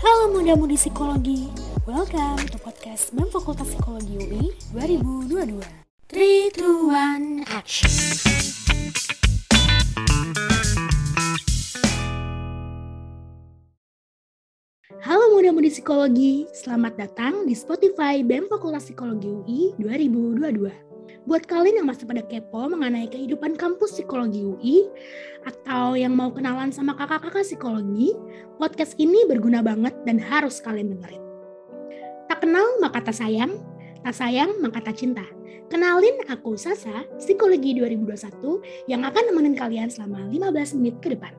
Halo muda-mudi psikologi, welcome to podcast BEM Fakultas Psikologi UI 2022. 3, 2, 1, action! Halo muda-mudi psikologi, selamat datang di Spotify BEM Fakultas Psikologi UI 2022. Buat kalian yang masih pada kepo mengenai kehidupan kampus psikologi UI atau yang mau kenalan sama kakak-kakak psikologi, podcast ini berguna banget dan harus kalian dengerin. Tak kenal maka tak sayang, tak sayang maka tak cinta. Kenalin aku Sasa, Psikologi 2021 yang akan nemenin kalian selama 15 menit ke depan.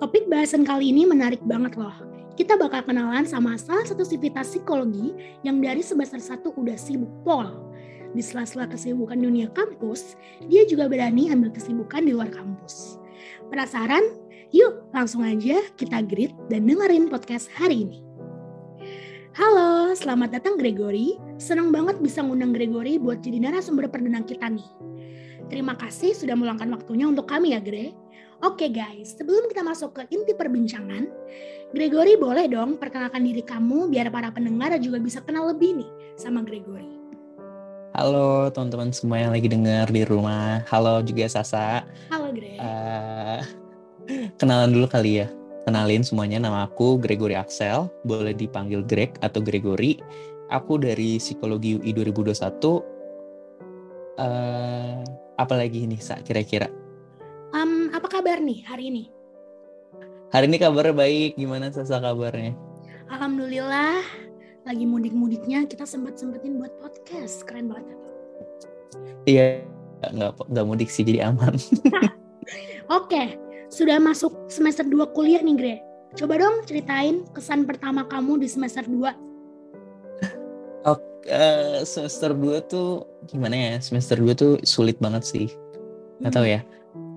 Topik bahasan kali ini menarik banget loh. Kita bakal kenalan sama salah satu sivitas psikologi yang dari semester 1 udah sibuk pol di sela-sela kesibukan dunia kampus, dia juga berani ambil kesibukan di luar kampus. Penasaran? Yuk langsung aja kita greet dan dengerin podcast hari ini. Halo, selamat datang Gregory. Senang banget bisa ngundang Gregory buat jadi narasumber perdana kita nih. Terima kasih sudah meluangkan waktunya untuk kami ya, Gre. Oke guys, sebelum kita masuk ke inti perbincangan, Gregory boleh dong perkenalkan diri kamu biar para pendengar juga bisa kenal lebih nih sama Gregory. Halo teman-teman semua yang lagi dengar di rumah. Halo juga Sasa. Halo Greg. Uh, kenalan dulu kali ya. Kenalin semuanya, nama aku Gregory Axel. Boleh dipanggil Greg atau Gregory. Aku dari Psikologi UI 2021. Uh, apa lagi nih, Sa, kira-kira? Um, apa kabar nih hari ini? Hari ini kabar baik. Gimana Sasa kabarnya? Alhamdulillah lagi mudik-mudiknya kita sempet-sempetin buat podcast. Keren banget. Iya, nggak nggak mudik sih jadi aman. Oke, sudah masuk semester 2 kuliah nih, Gre. Coba dong ceritain kesan pertama kamu di semester 2. Oke, uh, semester 2 tuh gimana ya? Semester 2 tuh sulit banget sih. Nggak hmm. tahu ya.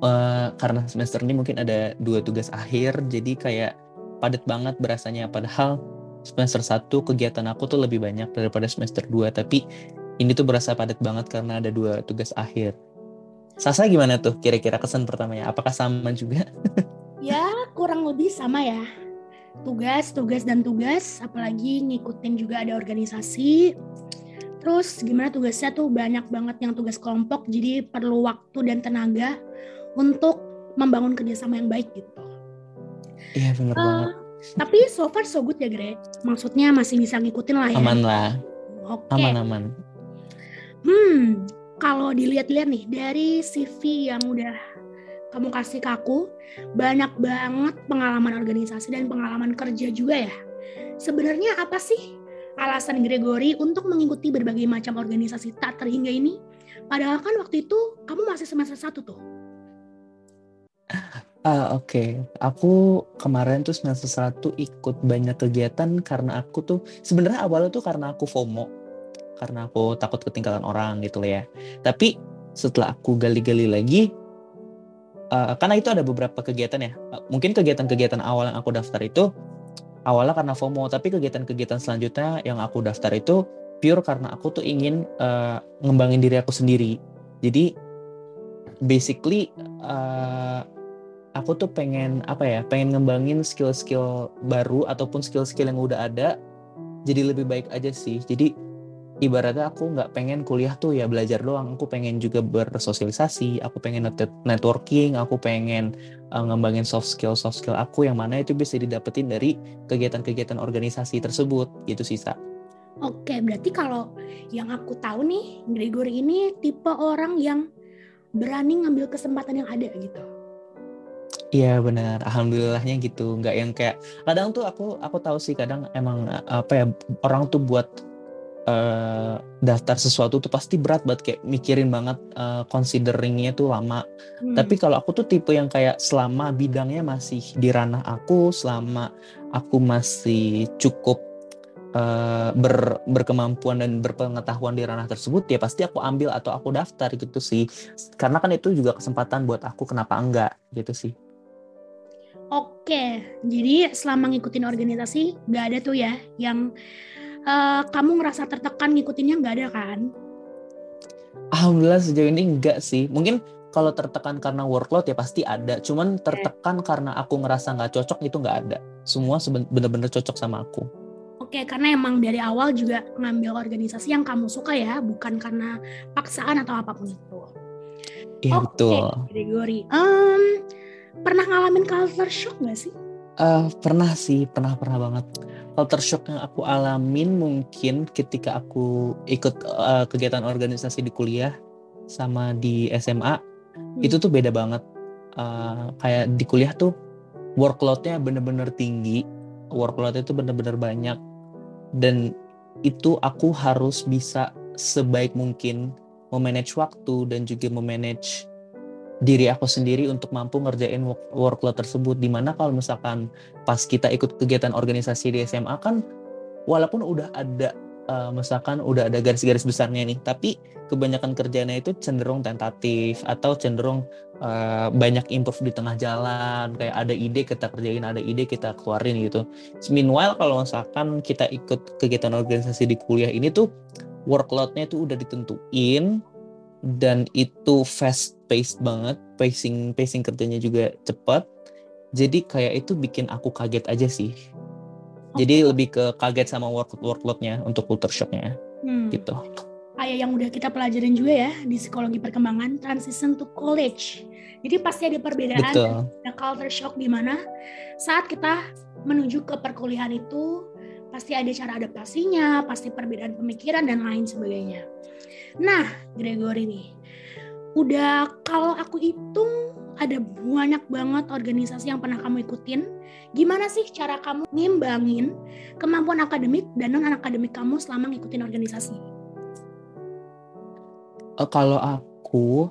Uh, karena semester ini mungkin ada dua tugas akhir, jadi kayak padat banget berasanya. Padahal semester 1 kegiatan aku tuh lebih banyak daripada semester 2 tapi ini tuh berasa padat banget karena ada dua tugas akhir. Sasa gimana tuh kira-kira kesan pertamanya? Apakah sama juga? ya kurang lebih sama ya. Tugas, tugas dan tugas, apalagi ngikutin juga ada organisasi. Terus gimana tugasnya tuh banyak banget yang tugas kelompok, jadi perlu waktu dan tenaga untuk membangun kerjasama yang baik gitu. Iya benar uh, banget tapi so far so good ya Gre. Maksudnya masih bisa ngikutin lah ya. Aman lah. Oke. Okay. Aman aman. Hmm, kalau dilihat-lihat nih dari CV yang udah kamu kasih ke aku, banyak banget pengalaman organisasi dan pengalaman kerja juga ya. Sebenarnya apa sih alasan Gregory untuk mengikuti berbagai macam organisasi tak terhingga ini? Padahal kan waktu itu kamu masih semester satu tuh. Ah, oke. Aku kemarin tuh semester satu ikut banyak kegiatan karena aku tuh sebenarnya awalnya tuh karena aku FOMO. Karena aku takut ketinggalan orang gitu loh ya. Tapi setelah aku gali-gali lagi uh, karena itu ada beberapa kegiatan ya. mungkin kegiatan-kegiatan awal yang aku daftar itu awalnya karena FOMO, tapi kegiatan-kegiatan selanjutnya yang aku daftar itu pure karena aku tuh ingin uh, ngembangin diri aku sendiri. Jadi basically uh, aku tuh pengen apa ya pengen ngembangin skill-skill baru ataupun skill-skill yang udah ada jadi lebih baik aja sih jadi ibaratnya aku nggak pengen kuliah tuh ya belajar doang aku pengen juga bersosialisasi aku pengen networking aku pengen uh, ngembangin soft skill soft skill aku yang mana itu bisa didapetin dari kegiatan-kegiatan organisasi tersebut gitu sih Sa. Oke, berarti kalau yang aku tahu nih, Gregory ini tipe orang yang berani ngambil kesempatan yang ada gitu. Iya benar, alhamdulillahnya gitu. Nggak yang kayak kadang tuh aku aku tahu sih kadang emang apa ya orang tuh buat uh, daftar sesuatu tuh pasti berat banget kayak mikirin banget uh, consideringnya tuh lama. Hmm. Tapi kalau aku tuh tipe yang kayak selama bidangnya masih di ranah aku, selama aku masih cukup uh, ber, berkemampuan dan berpengetahuan di ranah tersebut ya pasti aku ambil atau aku daftar gitu sih. Karena kan itu juga kesempatan buat aku kenapa enggak gitu sih. Oke, jadi selama ngikutin organisasi nggak ada tuh ya yang uh, kamu ngerasa tertekan ngikutinnya nggak ada kan? Alhamdulillah sejauh ini enggak sih. Mungkin kalau tertekan karena workload ya pasti ada. Cuman tertekan karena aku ngerasa nggak cocok itu nggak ada. Semua bener-bener cocok sama aku. Oke, karena emang dari awal juga ngambil organisasi yang kamu suka ya, bukan karena paksaan atau apa pun itu. Iya Oke, betul. Gregory. Um, pernah ngalamin culture shock gak sih? Uh, pernah sih, pernah pernah banget. Culture shock yang aku alamin mungkin ketika aku ikut uh, kegiatan organisasi di kuliah sama di SMA hmm. itu tuh beda banget. Uh, kayak di kuliah tuh workloadnya bener-bener tinggi, workloadnya itu bener-bener banyak dan itu aku harus bisa sebaik mungkin memanage waktu dan juga memanage diri aku sendiri untuk mampu ngerjain workload tersebut. Di mana kalau misalkan pas kita ikut kegiatan organisasi di SMA kan walaupun udah ada uh, misalkan udah ada garis-garis besarnya nih tapi kebanyakan kerjanya itu cenderung tentatif atau cenderung uh, banyak improve di tengah jalan. Kayak ada ide kita kerjain ada ide kita keluarin gitu. Meanwhile kalau misalkan kita ikut kegiatan organisasi di kuliah ini tuh workloadnya itu udah ditentuin dan itu fast paced banget pacing pacing kerjanya juga cepat jadi kayak itu bikin aku kaget aja sih okay. jadi lebih ke kaget sama work workloadnya untuk culture shocknya hmm. gitu kayak yang udah kita pelajarin juga ya di psikologi perkembangan transition to college jadi pasti ada perbedaan Betul. ada culture shock di mana saat kita menuju ke perkuliahan itu pasti ada cara adaptasinya, pasti perbedaan pemikiran dan lain sebagainya. Nah, Gregory nih, udah kalau aku hitung ada banyak banget organisasi yang pernah kamu ikutin. Gimana sih cara kamu ngimbangin kemampuan akademik dan non akademik kamu selama ngikutin organisasi? Uh, kalau aku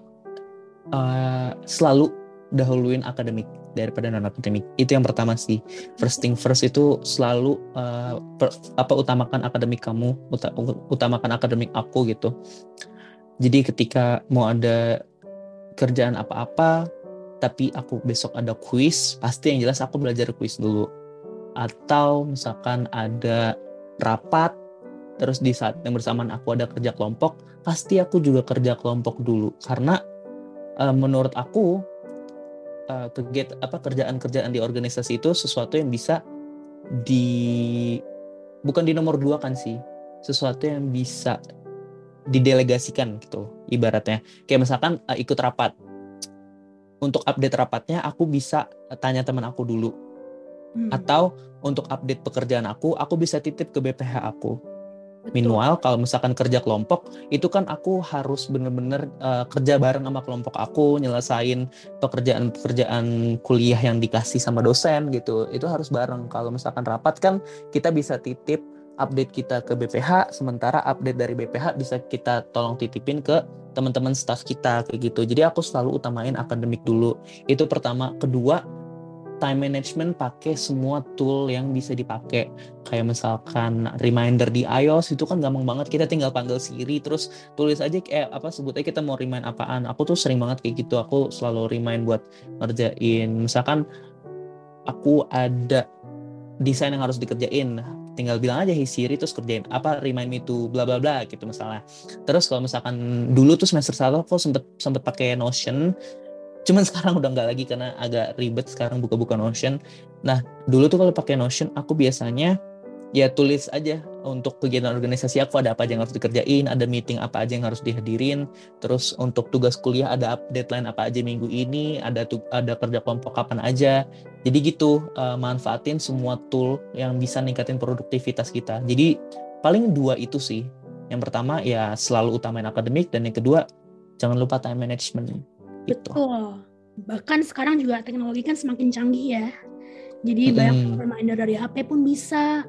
uh, selalu dahuluin akademik daripada non akademik itu yang pertama sih first thing first itu selalu uh, per, apa utamakan akademik kamu ut utamakan akademik aku gitu jadi ketika mau ada kerjaan apa-apa tapi aku besok ada kuis pasti yang jelas aku belajar kuis dulu. Atau misalkan ada rapat terus di saat yang bersamaan aku ada kerja kelompok pasti aku juga kerja kelompok dulu. Karena uh, menurut aku uh, apa kerjaan-kerjaan di organisasi itu sesuatu yang bisa di bukan di nomor dua kan sih sesuatu yang bisa didelegasikan gitu ibaratnya kayak misalkan uh, ikut rapat untuk update rapatnya aku bisa tanya teman aku dulu hmm. atau untuk update pekerjaan aku aku bisa titip ke BPH aku Meanwhile kalau misalkan kerja kelompok itu kan aku harus bener-bener uh, kerja bareng sama kelompok aku nyelesain pekerjaan-pekerjaan kuliah yang dikasih sama dosen gitu. Itu harus bareng. Kalau misalkan rapat kan kita bisa titip update kita ke BPH sementara update dari BPH bisa kita tolong titipin ke teman-teman staff kita kayak gitu. Jadi aku selalu utamain akademik dulu. Itu pertama, kedua time management pakai semua tool yang bisa dipakai. Kayak misalkan reminder di iOS itu kan gampang banget. Kita tinggal panggil Siri terus tulis aja kayak apa sebut aja kita mau remind apaan. Aku tuh sering banget kayak gitu. Aku selalu remind buat ngerjain. Misalkan aku ada desain yang harus dikerjain tinggal bilang aja hey Siri terus kerjain apa remind me to bla bla bla gitu misalnya terus kalau misalkan dulu tuh semester satu aku sempet sempet pakai Notion Cuman sekarang udah nggak lagi karena agak ribet sekarang buka-buka Notion. Nah, dulu tuh kalau pakai Notion aku biasanya ya tulis aja untuk kegiatan organisasi aku ada apa aja yang harus dikerjain, ada meeting apa aja yang harus dihadirin, terus untuk tugas kuliah ada deadline apa aja minggu ini, ada ada kerja kelompok kapan aja. Jadi gitu uh, manfaatin semua tool yang bisa ningkatin produktivitas kita. Jadi paling dua itu sih. Yang pertama ya selalu utamain akademik dan yang kedua jangan lupa time management. Gitu. Betul. Bahkan sekarang juga teknologi kan semakin canggih ya. Jadi hmm. banyak reminder dari HP pun bisa,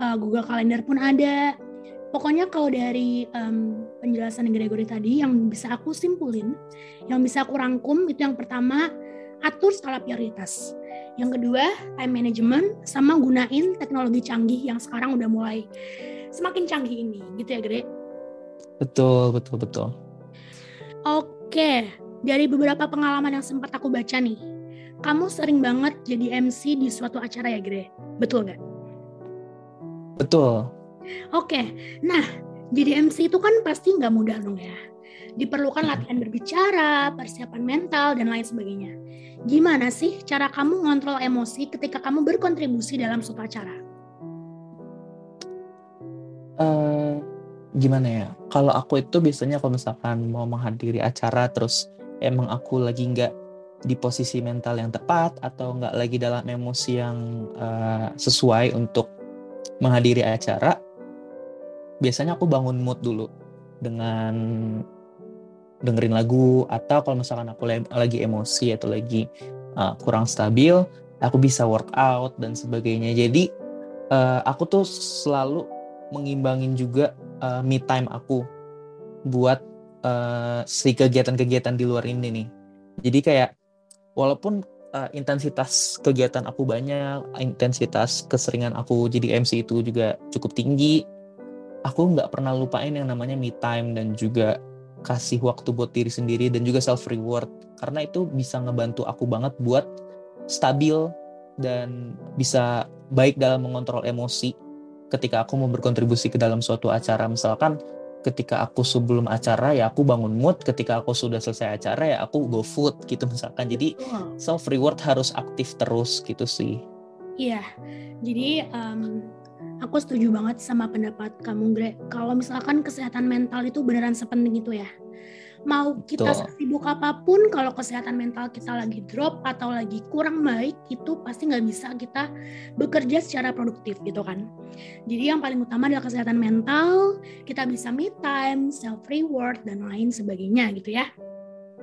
uh, Google Calendar pun ada. Pokoknya kalau dari um, penjelasan Gregory tadi yang bisa aku simpulin, yang bisa aku rangkum itu yang pertama atur skala prioritas. Yang kedua time management sama gunain teknologi canggih yang sekarang udah mulai semakin canggih ini, gitu ya Gre? Betul, betul, betul. Oke, dari beberapa pengalaman yang sempat aku baca nih, kamu sering banget jadi MC di suatu acara ya, Gre? Betul nggak? Betul. Oke, nah Jadi MC itu kan pasti nggak mudah dong ya. Diperlukan latihan berbicara, persiapan mental, dan lain sebagainya. Gimana sih cara kamu ngontrol emosi ketika kamu berkontribusi dalam suatu acara? Uh, gimana ya? Kalau aku itu biasanya kalau misalkan mau menghadiri acara terus emang aku lagi nggak di posisi mental yang tepat atau nggak lagi dalam emosi yang uh, sesuai untuk menghadiri acara, biasanya aku bangun mood dulu dengan dengerin lagu atau kalau misalkan aku lagi emosi atau lagi uh, kurang stabil, aku bisa workout dan sebagainya. Jadi uh, aku tuh selalu mengimbangin juga uh, me time aku buat uh, si kegiatan-kegiatan di luar ini nih. Jadi kayak walaupun uh, intensitas kegiatan aku banyak, intensitas keseringan aku jadi MC itu juga cukup tinggi, aku nggak pernah lupain yang namanya me time dan juga kasih waktu buat diri sendiri dan juga self reward karena itu bisa ngebantu aku banget buat stabil dan bisa baik dalam mengontrol emosi ketika aku mau berkontribusi ke dalam suatu acara. Misalkan ketika aku sebelum acara ya aku bangun mood. Ketika aku sudah selesai acara ya aku go food gitu misalkan. Jadi self reward harus aktif terus gitu sih. Iya. Jadi um, aku setuju banget sama pendapat kamu Gre. Kalau misalkan kesehatan mental itu beneran sepenting itu ya mau kita sibuk apa pun kalau kesehatan mental kita lagi drop atau lagi kurang baik itu pasti nggak bisa kita bekerja secara produktif gitu kan. Jadi yang paling utama adalah kesehatan mental kita bisa me time self reward dan lain sebagainya gitu ya.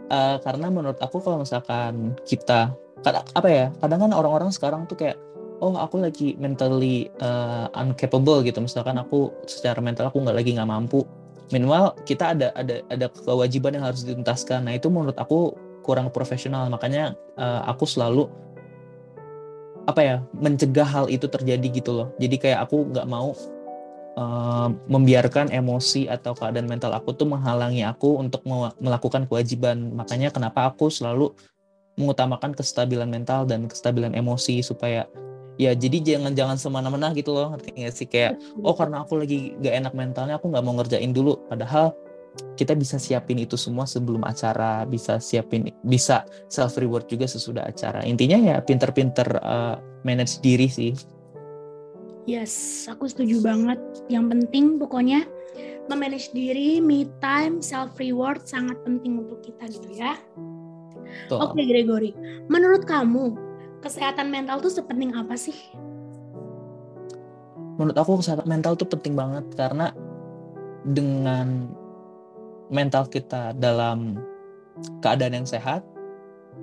Uh, karena menurut aku kalau misalkan kita apa ya kadang kan orang-orang sekarang tuh kayak oh aku lagi mentally uh, uncapable gitu. Misalkan aku secara mental aku nggak lagi nggak mampu minimal kita ada ada ada kewajiban yang harus dituntaskan. Nah itu menurut aku kurang profesional. Makanya uh, aku selalu apa ya mencegah hal itu terjadi gitu loh. Jadi kayak aku nggak mau uh, membiarkan emosi atau keadaan mental aku tuh menghalangi aku untuk melakukan kewajiban. Makanya kenapa aku selalu mengutamakan kestabilan mental dan kestabilan emosi supaya ya jadi jangan jangan semena-mena gitu loh ngerti gak sih? Kayak oh karena aku lagi gak enak mentalnya aku nggak mau ngerjain dulu. Padahal kita bisa siapin itu semua sebelum acara bisa siapin bisa self reward juga sesudah acara. Intinya ya pinter-pinter uh, manage diri sih. Yes aku setuju banget. Yang penting pokoknya memanage diri, me time, self reward sangat penting untuk kita gitu ya. Oke okay, Gregory, menurut kamu kesehatan mental tuh sepenting apa sih? Menurut aku kesehatan mental tuh penting banget karena dengan mental kita dalam keadaan yang sehat,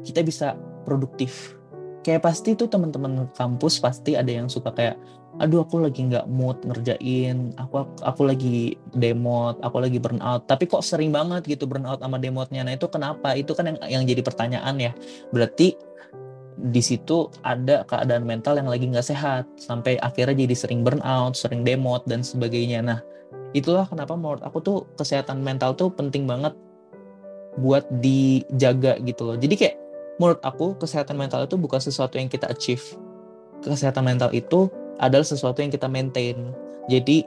kita bisa produktif. Kayak pasti tuh teman-teman kampus pasti ada yang suka kayak, aduh aku lagi nggak mood ngerjain, aku aku lagi demot, aku lagi burnout. Tapi kok sering banget gitu burnout sama demotnya. Nah itu kenapa? Itu kan yang yang jadi pertanyaan ya. Berarti di situ ada keadaan mental yang lagi nggak sehat sampai akhirnya jadi sering burnout, sering demot dan sebagainya. Nah, itulah kenapa menurut aku tuh kesehatan mental tuh penting banget buat dijaga gitu loh. Jadi kayak menurut aku kesehatan mental itu bukan sesuatu yang kita achieve. Kesehatan mental itu adalah sesuatu yang kita maintain. Jadi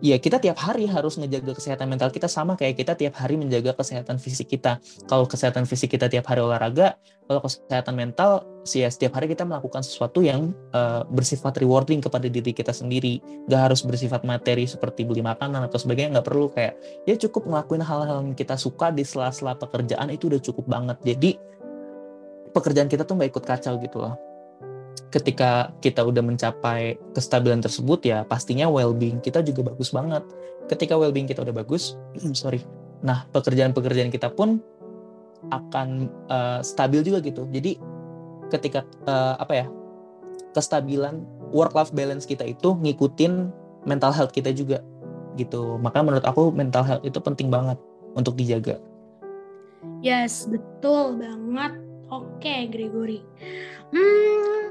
ya kita tiap hari harus ngejaga kesehatan mental kita sama kayak kita tiap hari menjaga kesehatan fisik kita. Kalau kesehatan fisik kita tiap hari olahraga, kalau kesehatan mental sih ya setiap hari kita melakukan sesuatu yang uh, bersifat rewarding kepada diri kita sendiri. Gak harus bersifat materi seperti beli makanan atau sebagainya, nggak perlu kayak ya cukup ngelakuin hal-hal yang kita suka di sela-sela pekerjaan itu udah cukup banget. Jadi pekerjaan kita tuh nggak ikut kacau gitu loh ketika kita udah mencapai kestabilan tersebut ya pastinya well-being kita juga bagus banget. Ketika well-being kita udah bagus, sorry. Nah, pekerjaan-pekerjaan kita pun akan uh, stabil juga gitu. Jadi ketika uh, apa ya? kestabilan work life balance kita itu ngikutin mental health kita juga gitu. Maka menurut aku mental health itu penting banget untuk dijaga. Yes, betul banget. Oke, Gregory. Hmm,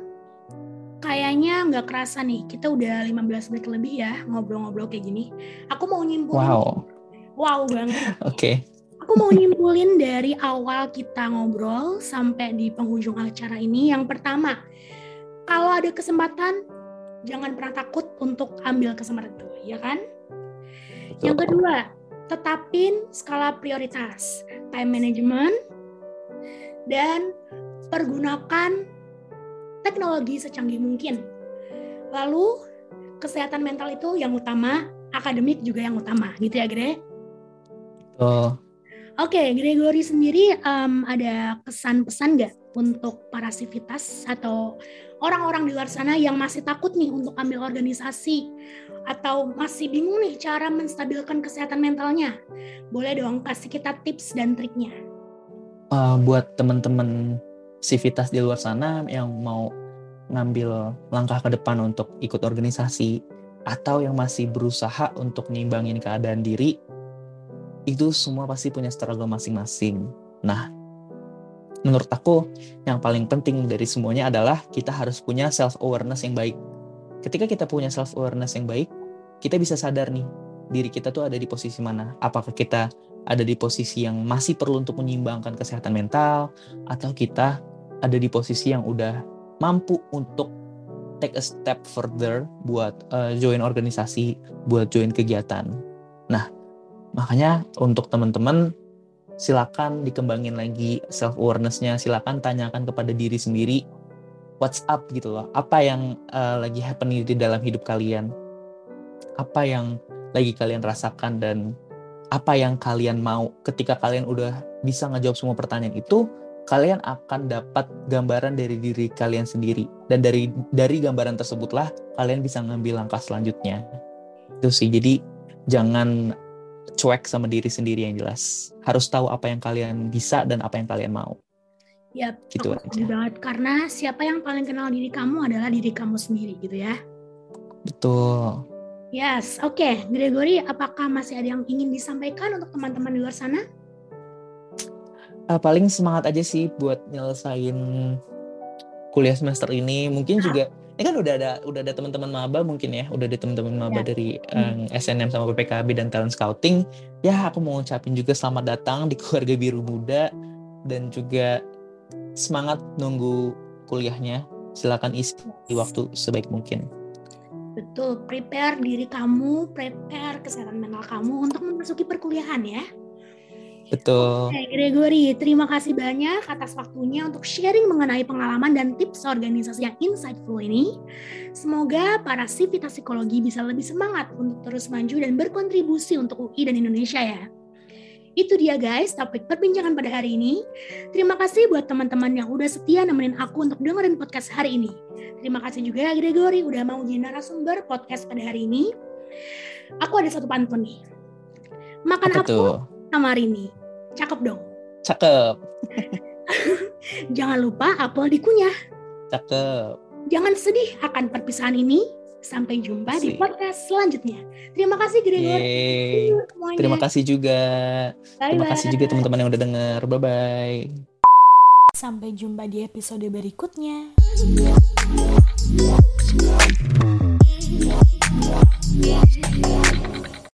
kayaknya nggak kerasa nih, kita udah 15 menit lebih ya ngobrol-ngobrol kayak gini. Aku mau nyimpulin. Wow. Wow banget. Oke. Okay. Aku mau nyimpulin dari awal kita ngobrol sampai di penghujung acara ini. Yang pertama, kalau ada kesempatan, jangan pernah takut untuk ambil kesempatan itu, ya kan? Betul. Yang kedua, tetapin skala prioritas, time management, dan pergunakan teknologi secanggih mungkin. Lalu, kesehatan mental itu yang utama, akademik juga yang utama, gitu ya, Gre? Oh. Oke, okay, Gregory sendiri um, ada kesan-pesan nggak untuk para sivitas atau orang-orang di luar sana yang masih takut nih untuk ambil organisasi atau masih bingung nih cara menstabilkan kesehatan mentalnya? Boleh dong kasih kita tips dan triknya. Uh, buat teman-teman sivitas di luar sana yang mau ngambil langkah ke depan untuk ikut organisasi atau yang masih berusaha untuk nyimbangin keadaan diri itu semua pasti punya struggle masing-masing. Nah, menurut aku yang paling penting dari semuanya adalah kita harus punya self awareness yang baik. Ketika kita punya self awareness yang baik, kita bisa sadar nih diri kita tuh ada di posisi mana. Apakah kita ada di posisi yang masih perlu untuk menyimbangkan kesehatan mental atau kita ada di posisi yang udah mampu untuk take a step further buat uh, join organisasi, buat join kegiatan. Nah, Makanya untuk teman-teman silakan dikembangin lagi self awarenessnya, silakan tanyakan kepada diri sendiri what's up gitu loh. Apa yang uh, lagi happening di dalam hidup kalian? Apa yang lagi kalian rasakan dan apa yang kalian mau ketika kalian udah bisa ngejawab semua pertanyaan itu kalian akan dapat gambaran dari diri kalian sendiri dan dari dari gambaran tersebutlah kalian bisa ngambil langkah selanjutnya itu sih jadi jangan cuek sama diri sendiri yang jelas. Harus tahu apa yang kalian bisa dan apa yang kalian mau. Ya, gitu aja. banget karena siapa yang paling kenal diri kamu adalah diri kamu sendiri gitu ya. Betul. Yes, oke. Okay. Gregory, apakah masih ada yang ingin disampaikan untuk teman-teman di luar sana? Uh, paling semangat aja sih buat nyelesain kuliah semester ini. Mungkin nah. juga ini kan udah ada udah ada teman-teman maba mungkin ya udah ada teman-teman maba ya. dari um, hmm. SNM sama PPKB dan talent scouting ya aku mau ngucapin juga selamat datang di keluarga biru muda dan juga semangat nunggu kuliahnya silakan isi waktu sebaik mungkin betul prepare diri kamu prepare kesehatan mental kamu untuk memasuki perkuliahan ya Betul. Oke, Gregory, terima kasih banyak atas waktunya untuk sharing mengenai pengalaman dan tips organisasi yang insightful ini. Semoga para sivitas psikologi bisa lebih semangat untuk terus maju dan berkontribusi untuk UI dan Indonesia ya. Itu dia guys, topik perbincangan pada hari ini. Terima kasih buat teman-teman yang udah setia nemenin aku untuk dengerin podcast hari ini. Terima kasih juga ya Gregory udah mau jadi narasumber podcast pada hari ini. Aku ada satu pantun nih. Makan apa, apa sama Rini? Cakep dong. Cakep. Jangan lupa apel dikunyah. Cakep. Jangan sedih akan perpisahan ini. Sampai jumpa Asik. di podcast selanjutnya. Terima kasih Gregor. Terima kasih juga. Bye Terima kasih juga teman-teman yang udah denger. Bye bye. Sampai jumpa di episode berikutnya.